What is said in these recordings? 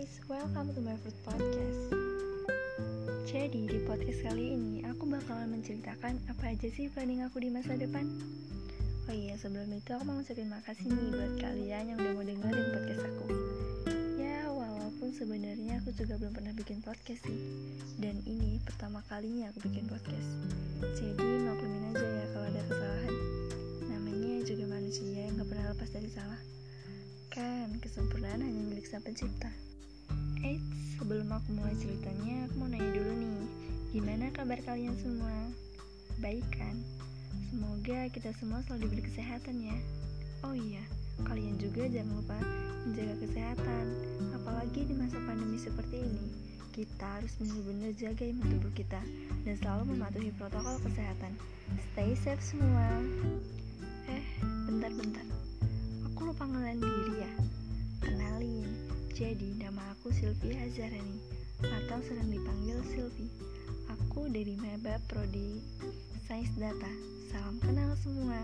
guys, welcome to my first podcast. Jadi di podcast kali ini aku bakalan menceritakan apa aja sih planning aku di masa depan. Oh iya sebelum itu aku mau ngucapin makasih nih buat kalian yang udah mau dengerin podcast aku. Ya walaupun sebenarnya aku juga belum pernah bikin podcast sih. Dan ini pertama kalinya aku bikin podcast. Jadi maklumin aja ya kalau ada kesalahan. Namanya juga manusia yang gak pernah lepas dari salah. Kan kesempurnaan hanya milik sang pencipta. Eits, sebelum aku mulai ceritanya, aku mau nanya dulu nih Gimana kabar kalian semua? Baik kan? Semoga kita semua selalu diberi kesehatan ya. Oh iya, kalian juga jangan lupa menjaga kesehatan, apalagi di masa pandemi seperti ini. Kita harus benar-benar jaga imun tubuh kita dan selalu mematuhi protokol kesehatan. Stay safe semua. Eh, bentar-bentar. Jadi nama aku Sylvia Hazarani atau sering dipanggil Sylvie. Aku dari Maba Prodi Sains Data. Salam kenal semua.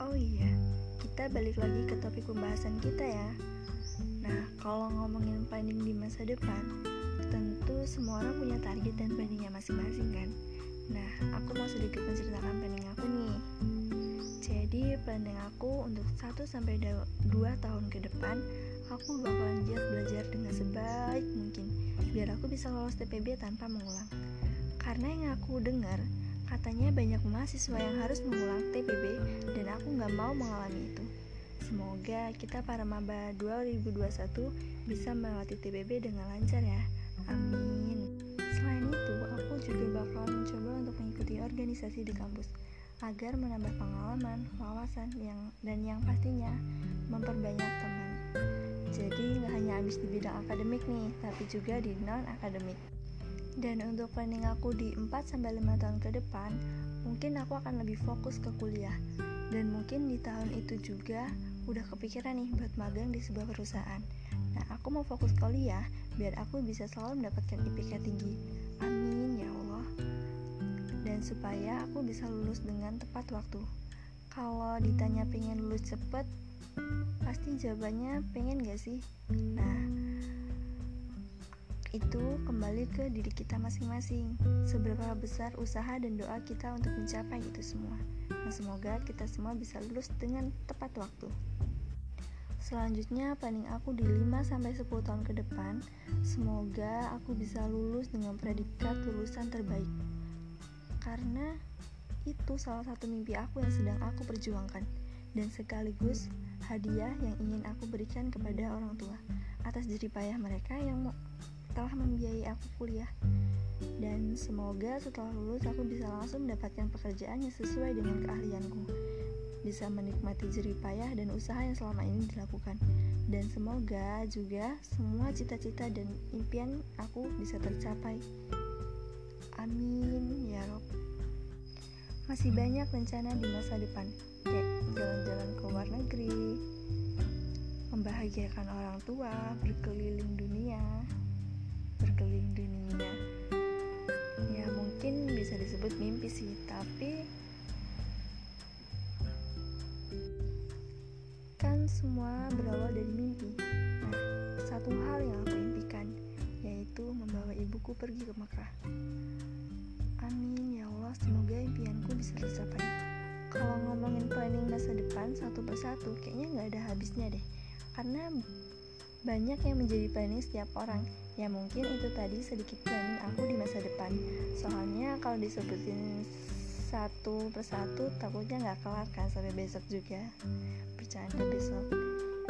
Oh iya, kita balik lagi ke topik pembahasan kita ya. Nah, kalau ngomongin planning di masa depan, tentu semua orang punya target dan planningnya masing-masing kan. Nah, aku mau sedikit menceritakan planning aku nih. Planning aku untuk 1 sampai 2 tahun ke depan, aku bakalan giat belajar dengan sebaik mungkin biar aku bisa lolos TPB tanpa mengulang. Karena yang aku dengar, katanya banyak mahasiswa yang harus mengulang TPB dan aku nggak mau mengalami itu. Semoga kita para maba 2021 bisa melewati TPB dengan lancar ya. Amin. Selain itu, aku juga bakal mencoba untuk mengikuti organisasi di kampus agar menambah pengalaman, wawasan yang dan yang pastinya memperbanyak teman. Jadi nggak hanya habis di bidang akademik nih, tapi juga di non akademik. Dan untuk planning aku di 4-5 tahun ke depan, mungkin aku akan lebih fokus ke kuliah. Dan mungkin di tahun itu juga udah kepikiran nih buat magang di sebuah perusahaan. Nah, aku mau fokus kuliah biar aku bisa selalu mendapatkan IPK tinggi. Amin dan supaya aku bisa lulus dengan tepat waktu. Kalau ditanya pengen lulus cepet, pasti jawabannya pengen gak sih? Nah, itu kembali ke diri kita masing-masing. Seberapa besar usaha dan doa kita untuk mencapai itu semua. Nah, semoga kita semua bisa lulus dengan tepat waktu. Selanjutnya, planning aku di 5-10 tahun ke depan, semoga aku bisa lulus dengan predikat lulusan terbaik karena itu salah satu mimpi aku yang sedang aku perjuangkan. Dan sekaligus hadiah yang ingin aku berikan kepada orang tua atas jeripayah mereka yang telah membiayai aku kuliah. Dan semoga setelah lulus aku bisa langsung mendapatkan pekerjaan yang sesuai dengan keahlianku. Bisa menikmati jeripayah dan usaha yang selama ini dilakukan. Dan semoga juga semua cita-cita dan impian aku bisa tercapai Amin ya Rob. Masih banyak rencana di masa depan, kayak jalan-jalan ke luar negeri, membahagiakan orang tua, berkeliling dunia, berkeliling dunia. Ya mungkin bisa disebut mimpi sih, tapi kan semua berawal dari mimpi. Nah, satu hal yang aku impikan yaitu membawa ibuku pergi ke Mekah. Amin ya Allah, semoga impianku bisa tercapai. Kalau ngomongin planning masa depan satu persatu, kayaknya nggak ada habisnya deh. Karena banyak yang menjadi planning setiap orang. Ya mungkin itu tadi sedikit planning aku di masa depan. Soalnya kalau disebutin satu persatu takutnya nggak kelar kan sampai besok juga. Bercanda besok.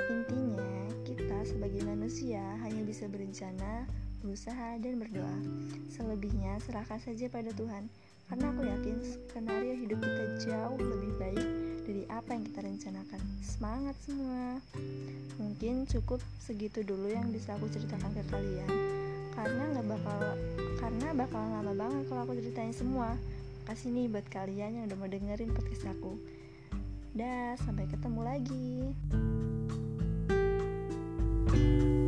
Intinya kita sebagai manusia hanya bisa berencana berusaha, dan berdoa. Selebihnya serahkan saja pada Tuhan, karena aku yakin skenario hidup kita jauh lebih baik dari apa yang kita rencanakan. Semangat semua! Mungkin cukup segitu dulu yang bisa aku ceritakan ke kalian, karena nggak bakal karena bakal lama banget kalau aku ceritain semua. Kasih nih buat kalian yang udah mau dengerin podcast aku. Dah, sampai ketemu lagi. thank you